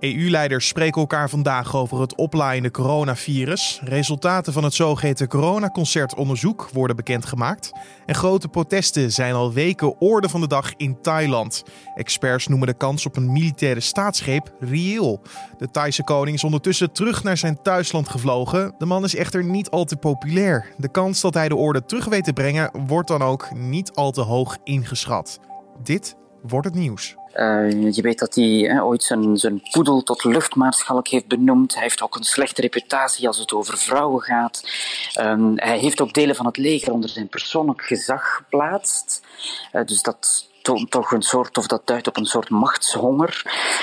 EU-leiders spreken elkaar vandaag over het oplaaiende coronavirus. Resultaten van het zogeheten coronaconcertonderzoek worden bekendgemaakt. En grote protesten zijn al weken orde van de dag in Thailand. Experts noemen de kans op een militaire staatsgreep reëel. De Thaise koning is ondertussen terug naar zijn thuisland gevlogen. De man is echter niet al te populair. De kans dat hij de orde terug weet te brengen wordt dan ook niet al te hoog ingeschat. Dit wordt het nieuws. Uh, je weet dat hij ooit zijn, zijn poedel tot luchtmaarschalk heeft benoemd. Hij heeft ook een slechte reputatie als het over vrouwen gaat. Uh, hij heeft ook delen van het leger onder zijn persoonlijk gezag geplaatst. Uh, dus dat toch een soort, of dat duidt op een soort machtshonger.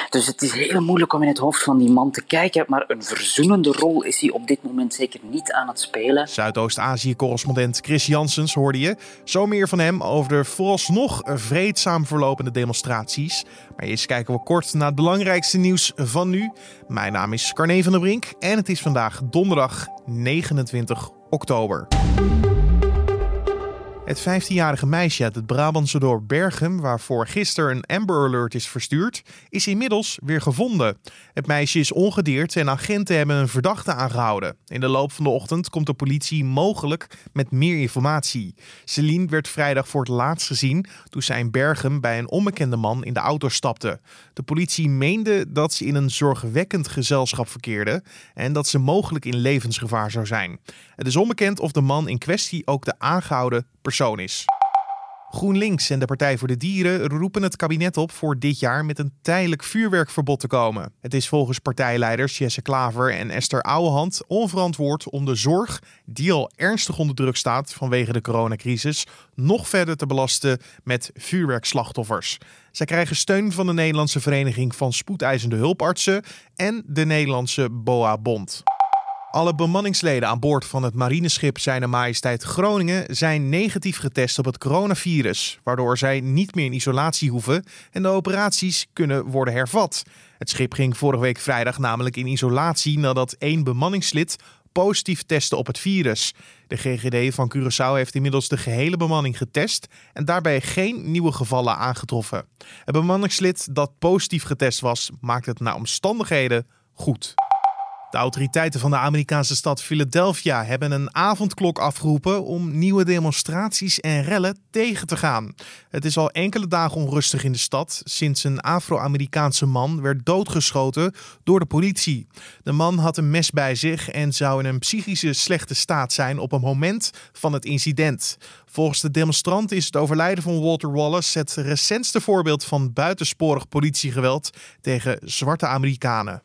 Dus het is heel moeilijk om in het hoofd van die man te kijken, maar een verzoenende rol is hij op dit moment zeker niet aan het spelen. Zuidoost-Azië-correspondent Chris Janssens hoorde je. Zo meer van hem over de vooralsnog vreedzaam verlopende demonstraties. Maar eerst kijken we kort naar het belangrijkste nieuws van nu. Mijn naam is Carne van der Brink en het is vandaag donderdag 29 oktober. Het 15-jarige meisje uit het Brabantse dorp Berghem, waarvoor gisteren een Amber Alert is verstuurd, is inmiddels weer gevonden. Het meisje is ongedeerd en agenten hebben een verdachte aangehouden. In de loop van de ochtend komt de politie mogelijk met meer informatie. Celine werd vrijdag voor het laatst gezien toen zij in Berghem bij een onbekende man in de auto stapte. De politie meende dat ze in een zorgwekkend gezelschap verkeerde en dat ze mogelijk in levensgevaar zou zijn. Het is onbekend of de man in kwestie ook de aangehouden persoon GroenLinks en de Partij voor de Dieren roepen het kabinet op voor dit jaar met een tijdelijk vuurwerkverbod te komen. Het is volgens partijleiders Jesse Klaver en Esther Ouwehand onverantwoord om de zorg, die al ernstig onder druk staat vanwege de coronacrisis, nog verder te belasten met vuurwerkslachtoffers. Zij krijgen steun van de Nederlandse Vereniging van Spoedeisende Hulpartsen en de Nederlandse BOA-bond. Alle bemanningsleden aan boord van het marineschip Zijne Majesteit Groningen zijn negatief getest op het coronavirus, waardoor zij niet meer in isolatie hoeven en de operaties kunnen worden hervat. Het schip ging vorige week vrijdag namelijk in isolatie nadat één bemanningslid positief testte op het virus. De GGD van Curaçao heeft inmiddels de gehele bemanning getest en daarbij geen nieuwe gevallen aangetroffen. Het bemanningslid dat positief getest was, maakt het naar omstandigheden goed. De autoriteiten van de Amerikaanse stad Philadelphia hebben een avondklok afgeroepen om nieuwe demonstraties en rellen tegen te gaan. Het is al enkele dagen onrustig in de stad sinds een Afro-Amerikaanse man werd doodgeschoten door de politie. De man had een mes bij zich en zou in een psychische slechte staat zijn op het moment van het incident. Volgens de demonstranten is het overlijden van Walter Wallace het recentste voorbeeld van buitensporig politiegeweld tegen zwarte Amerikanen.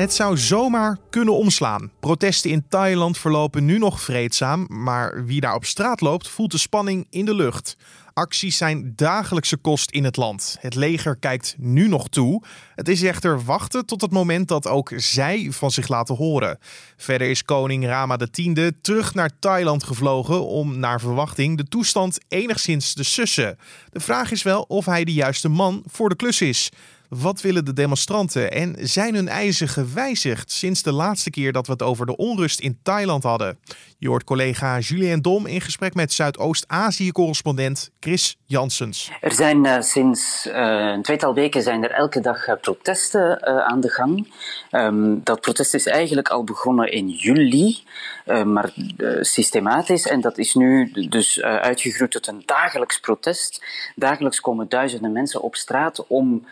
Het zou zomaar kunnen omslaan. Protesten in Thailand verlopen nu nog vreedzaam, maar wie daar op straat loopt voelt de spanning in de lucht. Acties zijn dagelijkse kost in het land. Het leger kijkt nu nog toe. Het is echter wachten tot het moment dat ook zij van zich laten horen. Verder is koning Rama X terug naar Thailand gevlogen om naar verwachting de toestand enigszins te sussen. De vraag is wel of hij de juiste man voor de klus is. Wat willen de demonstranten en zijn hun eisen gewijzigd sinds de laatste keer dat we het over de onrust in Thailand hadden? Je hoort collega Julien Dom in gesprek met Zuidoost-Azië-correspondent Chris Janssens. Er zijn uh, sinds uh, een tweetal weken zijn er elke dag uh, protesten aan de gang. Um, dat protest is eigenlijk al begonnen in juli, maar systematisch. En dat is nu dus uitgegroeid tot een dagelijks protest. Dagelijks komen duizenden mensen op straat om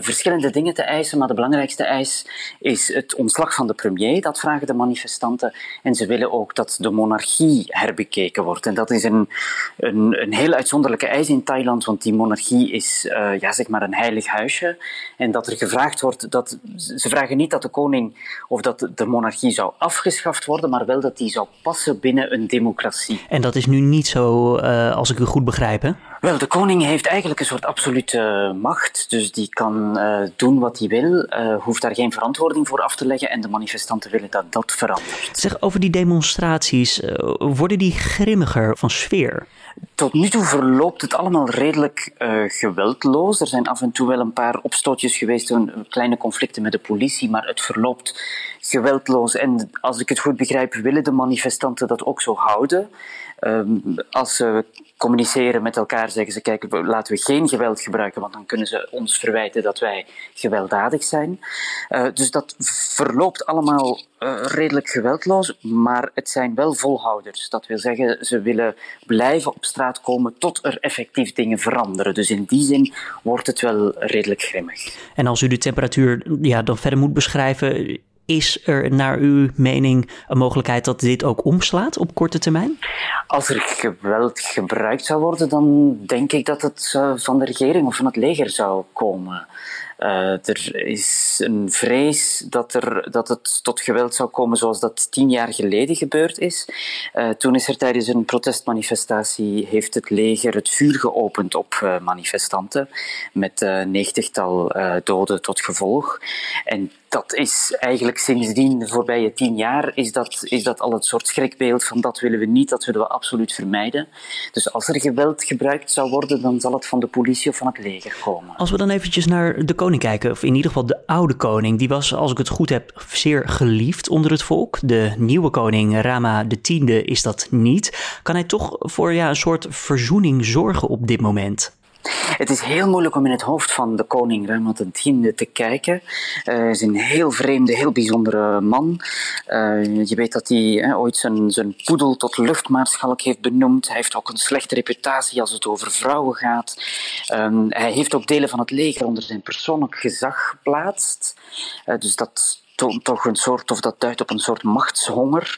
verschillende dingen te eisen. Maar de belangrijkste eis is het ontslag van de premier. Dat vragen de manifestanten. En ze willen ook dat de monarchie herbekeken wordt. En dat is een, een, een heel uitzonderlijke eis in Thailand, want die monarchie is uh, ja, zeg maar een heilig huisje. En dat er gevraagd wordt, dat, ze vragen niet dat de koning of dat de monarchie zou afgeschaft worden, maar wel dat die zou passen binnen een democratie. En dat is nu niet zo, uh, als ik u goed begrijp, hè? Wel, de koning heeft eigenlijk een soort absolute macht. Dus die kan uh, doen wat hij wil, uh, hoeft daar geen verantwoording voor af te leggen. En de manifestanten willen dat dat verandert. Zeg, over die demonstraties, uh, worden die grimmiger van sfeer? Tot nu toe verloopt het allemaal redelijk geweldloos. Er zijn af en toe wel een paar opstootjes geweest, een, kleine conflicten met de politie, maar het verloopt geweldloos. En als ik het goed begrijp, willen de manifestanten dat ook zo houden. Ehm, als ze communiceren met elkaar, zeggen ze: kijk, laten we geen geweld gebruiken, want dan kunnen ze ons verwijten dat wij gewelddadig zijn. Uh, dus dat verloopt allemaal uh, redelijk geweldloos, maar het zijn wel volhouders. Dat wil zeggen, ze willen blijven op straat komen tot er effectief dingen veranderen. Dus in die zin wordt het wel redelijk grimmig. En als u de temperatuur ja, dan verder moet beschrijven, is er naar uw mening een mogelijkheid dat dit ook omslaat op korte termijn? Als er geweld gebruikt zou worden, dan denk ik dat het eh, van de regering of van het leger zou komen. Uh, er is een vrees dat, er, dat het tot geweld zou komen zoals dat tien jaar geleden gebeurd is. Uh, toen is er tijdens een protestmanifestatie heeft het leger het vuur geopend op uh, manifestanten met negentigtal doden tot gevolg. En dat is eigenlijk sindsdien, de voorbije tien jaar, is dat, is dat al het soort schrikbeeld van dat willen we niet, dat willen we absoluut vermijden. Dus als er geweld gebruikt zou worden, dan zal het van de politie of van het leger komen. Als we dan eventjes naar de koning kijken, of in ieder geval de oude koning, die was, als ik het goed heb, zeer geliefd onder het volk. De nieuwe koning, Rama X, is dat niet. Kan hij toch voor ja, een soort verzoening zorgen op dit moment? Het is heel moeilijk om in het hoofd van de koning Rama X te kijken. Uh, hij is een heel vreemde, heel bijzondere man. Uh, je weet dat hij ooit zijn, zijn poedel tot luchtmaarschalk heeft benoemd. Hij heeft ook een slechte reputatie als het over vrouwen gaat. Um, hij heeft ook delen van het leger onder zijn persoonlijk gezag geplaatst. Uh, dus dat toch een soort, of dat duidt op een soort machtshonger.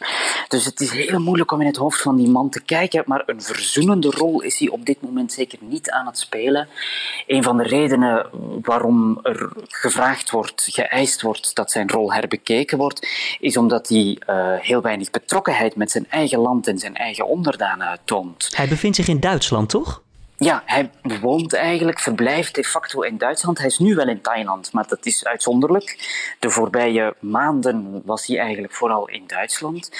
Dus het is heel moeilijk om in het hoofd van die man te kijken, maar een verzoenende rol is hij op dit moment zeker niet aan het spelen. Een van de redenen waarom er gevraagd wordt, geëist wordt dat zijn rol herbekeken wordt, is omdat hij uh, heel weinig betrokkenheid met zijn eigen land en zijn eigen onderdanen toont. Hij bevindt zich in Duitsland, toch? Ja, hij woont eigenlijk, verblijft de facto in Duitsland. Hij is nu wel in Thailand, maar dat is uitzonderlijk. De voorbije maanden was hij eigenlijk vooral in Duitsland.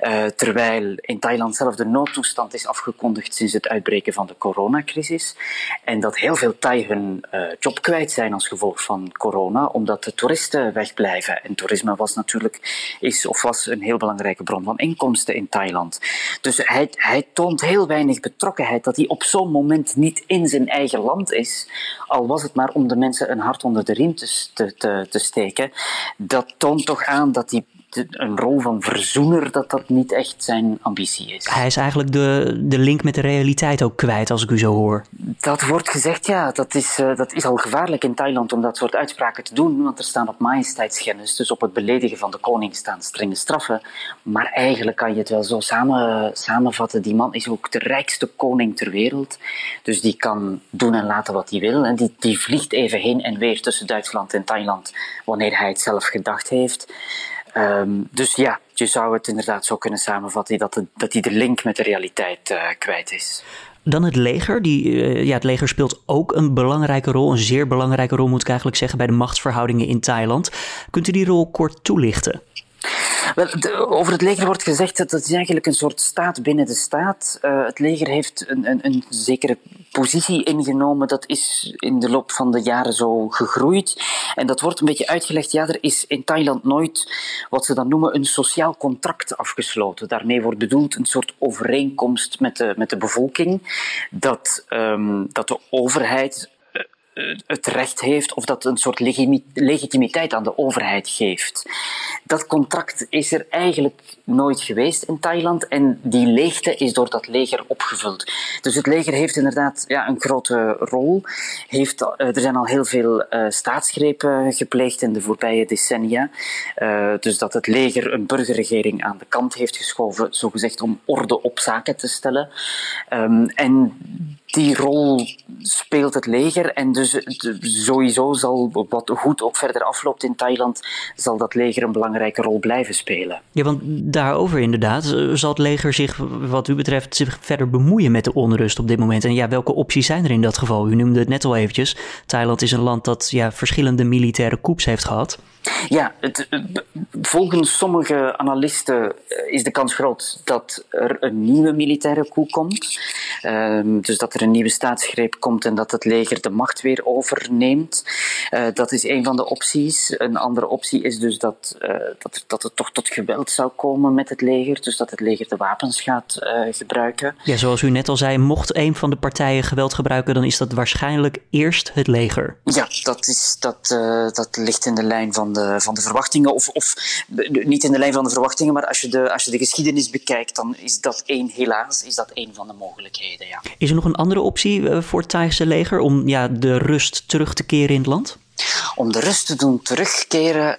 Uh, terwijl in Thailand zelf de noodtoestand is afgekondigd sinds het uitbreken van de coronacrisis. En dat heel veel Thai hun uh, job kwijt zijn als gevolg van corona, omdat de toeristen wegblijven. En toerisme was natuurlijk, is of was een heel belangrijke bron van inkomsten in Thailand. Dus hij, hij toont heel weinig betrokkenheid dat hij op zo'n moment niet in zijn eigen land is, al was het maar om de mensen een hart onder de riem te, te, te steken, dat toont toch aan dat hij een rol van verzoener, dat dat niet echt zijn ambitie is. Hij is eigenlijk de, de link met de realiteit ook kwijt, als ik u zo hoor. Dat wordt gezegd, ja. Dat is, uh, dat is al gevaarlijk in Thailand om dat soort uitspraken te doen, want er staan op majesteitsschennis, dus op het beledigen van de koning staan strenge straffen. Maar eigenlijk kan je het wel zo samen, samenvatten. Die man is ook de rijkste koning ter wereld, dus die kan doen en laten wat hij wil. En die, die vliegt even heen en weer tussen Duitsland en Thailand wanneer hij het zelf gedacht heeft. Um, dus ja, je zou het inderdaad zo kunnen samenvatten dat, het, dat hij de link met de realiteit uh, kwijt is. Dan het leger. Die, uh, ja, het leger speelt ook een belangrijke rol, een zeer belangrijke rol moet ik eigenlijk zeggen, bij de machtsverhoudingen in Thailand. Kunt u die rol kort toelichten? Wel, over het leger wordt gezegd dat het is eigenlijk een soort staat binnen de staat. Uh, het leger heeft een, een, een, zekere positie ingenomen. Dat is in de loop van de jaren zo gegroeid. En dat wordt een beetje uitgelegd. Ja, er is in Thailand nooit wat ze dan noemen een sociaal contract afgesloten. Daarmee wordt bedoeld een soort overeenkomst met de, met de bevolking. Dat, um, dat de overheid het recht heeft of dat een soort legitimiteit aan de overheid geeft. Dat contract is er eigenlijk nooit geweest in Thailand en die leegte is door dat leger opgevuld. Dus het leger heeft inderdaad ja, een grote rol. Heeft, uh, er zijn al heel veel uh, staatsgrepen gepleegd in de voorbije decennia. Dus dat het leger een burgerregering aan de kant heeft geschoven, zogezegd om orde op zaken te stellen. Um, en die rol speelt het leger. En dus sowieso zal, wat goed ook verder afloopt in Thailand, zal dat leger een belangrijke rol blijven spelen. Ja, want daarover inderdaad, zal het leger zich, wat u betreft, zich verder bemoeien met de onrust op dit moment? En ja, welke opties zijn er in dat geval? U noemde het net al eventjes. Thailand is een land dat ja, verschillende militaire coups heeft gehad. Ja, het, volgens sommige analisten eh, is de kans groot dat er een nieuwe militaire coup komt. Ehm, dus dat er een nieuwe staatsgreep komt en dat het leger de macht weer overneemt. Uh, dat is een van de opties. Een andere optie is dus dat, uh, dat, dat het toch tot geweld zou komen met het leger. Dus dat het leger de wapens gaat gebruiken. Ja, zoals u net al zei, mocht een van de partijen geweld gebruiken, dan is dat waarschijnlijk eerst het leger. Ja, dat, is, dat, dat ligt in de lijn van de, van de verwachtingen. Of, of niet in de lijn van de verwachtingen, maar als je de, als je de geschiedenis bekijkt, dan is dat één, helaas, is dat één van de mogelijkheden. Ja. Is er nog een andere optie eh, voor het Thaise leger om ja, de rust terug te keren in het land? Om de rust te doen terugkeren,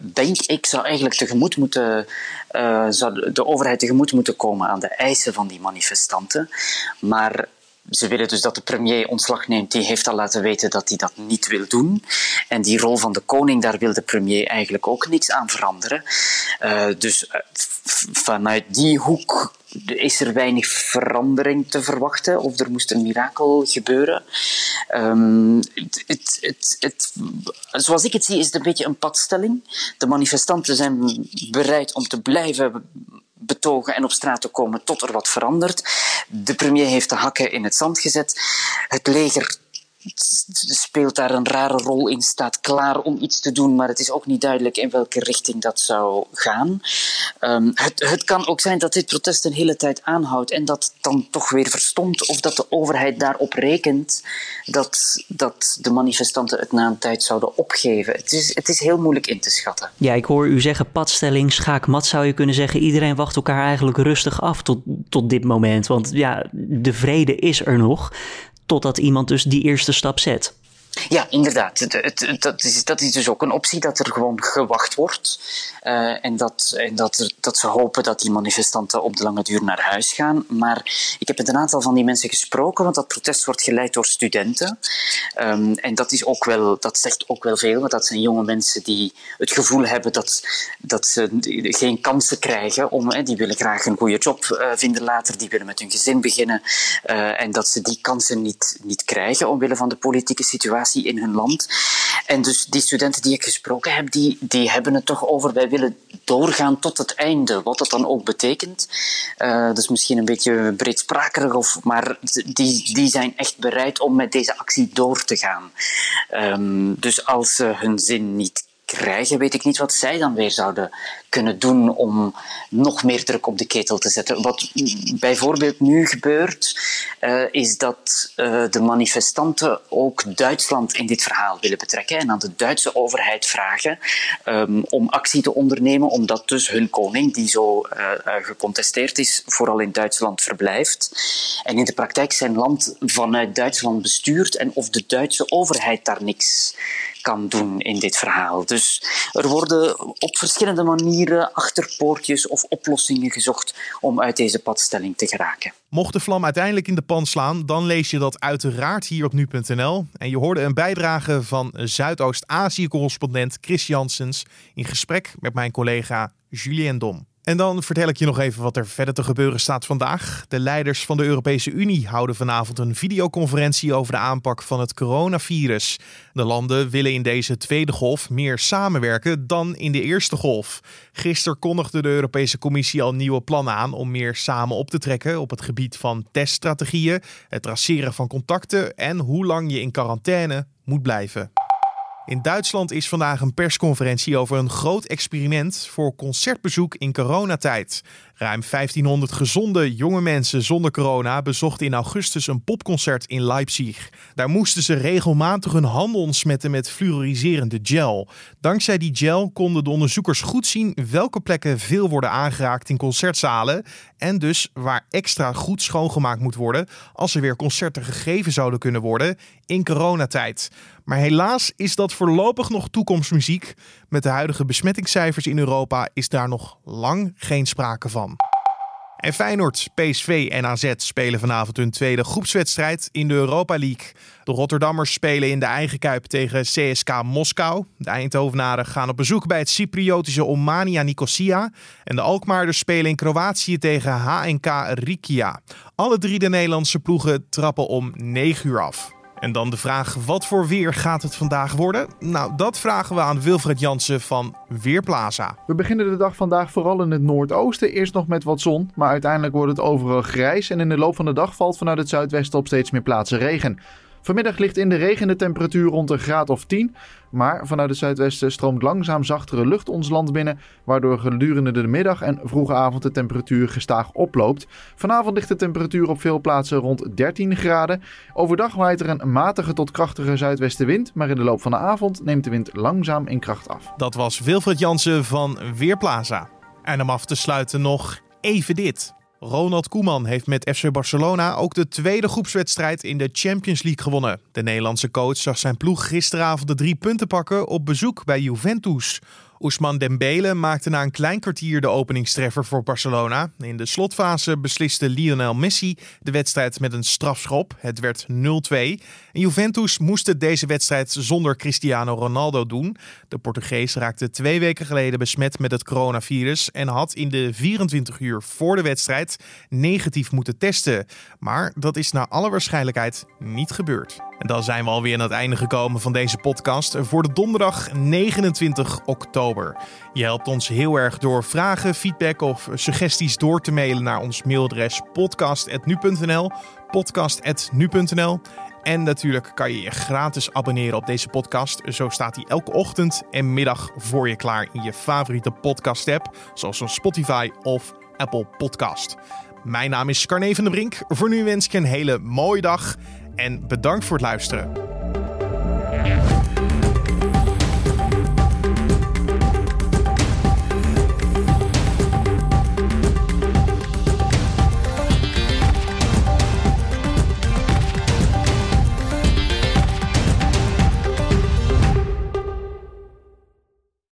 denk ik, zou eigenlijk tegemoet moeten, uh, zou de overheid tegemoet moeten komen aan de eisen van die manifestanten. Maar ze willen dus dat de premier ontslag neemt. Die heeft al laten weten dat hij dat niet wil doen. En die rol van de koning, daar wil de premier eigenlijk ook niks aan veranderen. Uh, dus uh, vanuit die hoek is er weinig verandering te verwachten of er moest een mirakel gebeuren. Um, het, het, het, zoals ik het zie, is het een beetje een padstelling. De manifestanten zijn bereid om te blijven betogen en op straat te komen tot er wat verandert. De premier heeft de hakken in het zand gezet. Het leger speelt daar een rare rol in, staat klaar om iets te doen, maar het is ook niet duidelijk in welke richting dat zou gaan. Um, het, het, kan ook zijn dat dit protest een hele tijd aanhoudt en dat dan toch weer verstomt, of dat de overheid daarop rekent dat, dat de manifestanten het na een tijd zouden opgeven. Het is, het is heel moeilijk in te schatten. Ja, ik hoor u zeggen padstelling, schaakmat zou je kunnen zeggen. Iedereen wacht elkaar eigenlijk rustig af tot, tot dit moment, want ja, de vrede is er nog totdat iemand dus die eerste stap zet. Ja, inderdaad. Het, het, dat, is, dat is dus ook een optie dat er gewoon gewacht wordt. Uh, en dat, en dat, er, dat ze hopen dat die manifestanten op de lange duur naar huis gaan. Maar ik heb met een aantal van die mensen gesproken, want dat protest wordt geleid door studenten. Um, en dat, is ook wel, dat zegt ook wel veel, want dat zijn jonge mensen die het gevoel hebben dat, dat ze geen kansen krijgen. Om, hè, die willen graag een goede job uh, vinden later, die willen met hun gezin beginnen. Uh, en dat ze die kansen niet, niet krijgen omwille van de politieke situatie in hun land. En dus die studenten die ik gesproken heb, die, die hebben het toch over wij willen doorgaan tot het einde. Wat dat dan ook betekent. Uh, is misschien een beetje breedsprakerig, of, maar die, die zijn echt bereid om met deze actie door te gaan. Um, dus als ze hun zin niet krijgen, weet ik niet wat zij dan weer zouden kunnen doen om nog meer druk op de ketel te zetten. Wat bijvoorbeeld nu gebeurt, uh, is dat uh, de manifestanten ook Duitsland in dit verhaal willen betrekken en aan de Duitse overheid vragen um, om actie te ondernemen, omdat dus hun koning, die zo uh, gecontesteerd is, vooral in Duitsland verblijft. En in de praktijk zijn land vanuit Duitsland bestuurt en of de Duitse overheid daar niks kan doen in dit verhaal. Dus er worden op verschillende manieren achterpoortjes of oplossingen gezocht om uit deze padstelling te geraken. Mocht de vlam uiteindelijk in de pan slaan, dan lees je dat uiteraard hier op nu.nl. En je hoorde een bijdrage van Zuidoost-Azië-correspondent Chris Janssens in gesprek met mijn collega Julien Dom. En dan vertel ik je nog even wat er verder te gebeuren staat vandaag. De leiders van de Europese Unie houden vanavond een videoconferentie over de aanpak van het coronavirus. De landen willen in deze tweede golf meer samenwerken dan in de eerste golf. Gisteren kondigde de Europese Commissie al nieuwe plannen aan om meer samen op te trekken op het gebied van teststrategieën, het traceren van contacten en hoe lang je in quarantaine moet blijven. In Duitsland is vandaag een persconferentie over een groot experiment voor concertbezoek in coronatijd. Ruim 1500 gezonde jonge mensen zonder corona bezochten in augustus een popconcert in Leipzig. Daar moesten ze regelmatig hun handen ontsmetten met fluoriserende gel. Dankzij die gel konden de onderzoekers goed zien welke plekken veel worden aangeraakt in concertzalen en dus waar extra goed schoongemaakt moet worden als er weer concerten gegeven zouden kunnen worden in coronatijd. Maar helaas is dat voorlopig nog toekomstmuziek. Met de huidige besmettingscijfers in Europa is daar nog lang geen sprake van. En Feyenoord, PSV en AZ spelen vanavond hun tweede groepswedstrijd in de Europa League. De Rotterdammers spelen in de eigen kuip tegen CSK Moskou. De Eindhovenaren gaan op bezoek bij het Cypriotische Omania Nicosia. En de Alkmaarders spelen in Kroatië tegen HNK Rikia. Alle drie de Nederlandse ploegen trappen om 9 uur af. En dan de vraag: wat voor weer gaat het vandaag worden? Nou, dat vragen we aan Wilfred Jansen van Weerplaza. We beginnen de dag vandaag vooral in het noordoosten. Eerst nog met wat zon, maar uiteindelijk wordt het overal grijs. En in de loop van de dag valt vanuit het zuidwesten op steeds meer plaatsen regen. Vanmiddag ligt in de regen de temperatuur rond een graad of 10. Maar vanuit het zuidwesten stroomt langzaam zachtere lucht ons land binnen. Waardoor gedurende de middag en vroege avond de temperatuur gestaag oploopt. Vanavond ligt de temperatuur op veel plaatsen rond 13 graden. Overdag waait er een matige tot krachtige zuidwestenwind. Maar in de loop van de avond neemt de wind langzaam in kracht af. Dat was Wilfred Jansen van Weerplaza. En om af te sluiten nog even dit. Ronald Koeman heeft met FC Barcelona ook de tweede groepswedstrijd in de Champions League gewonnen. De Nederlandse coach zag zijn ploeg gisteravond de drie punten pakken op bezoek bij Juventus. Ousmane Dembele maakte na een klein kwartier de openingstreffer voor Barcelona. In de slotfase besliste Lionel Messi de wedstrijd met een strafschop. Het werd 0-2. En Juventus moest het deze wedstrijd zonder Cristiano Ronaldo doen. De Portugees raakte twee weken geleden besmet met het coronavirus en had in de 24 uur voor de wedstrijd negatief moeten testen. Maar dat is naar alle waarschijnlijkheid niet gebeurd. En dan zijn we alweer aan het einde gekomen van deze podcast voor de donderdag 29 oktober. Je helpt ons heel erg door vragen, feedback of suggesties door te mailen naar ons mailadres podcast.nu.nl podcast.nu.nl en natuurlijk kan je je gratis abonneren op deze podcast. Zo staat hij elke ochtend en middag voor je klaar in je favoriete podcast app, zoals Spotify of Apple Podcast. Mijn naam is Carne van der Brink. Voor nu wens ik je een hele mooie dag en bedankt voor het luisteren.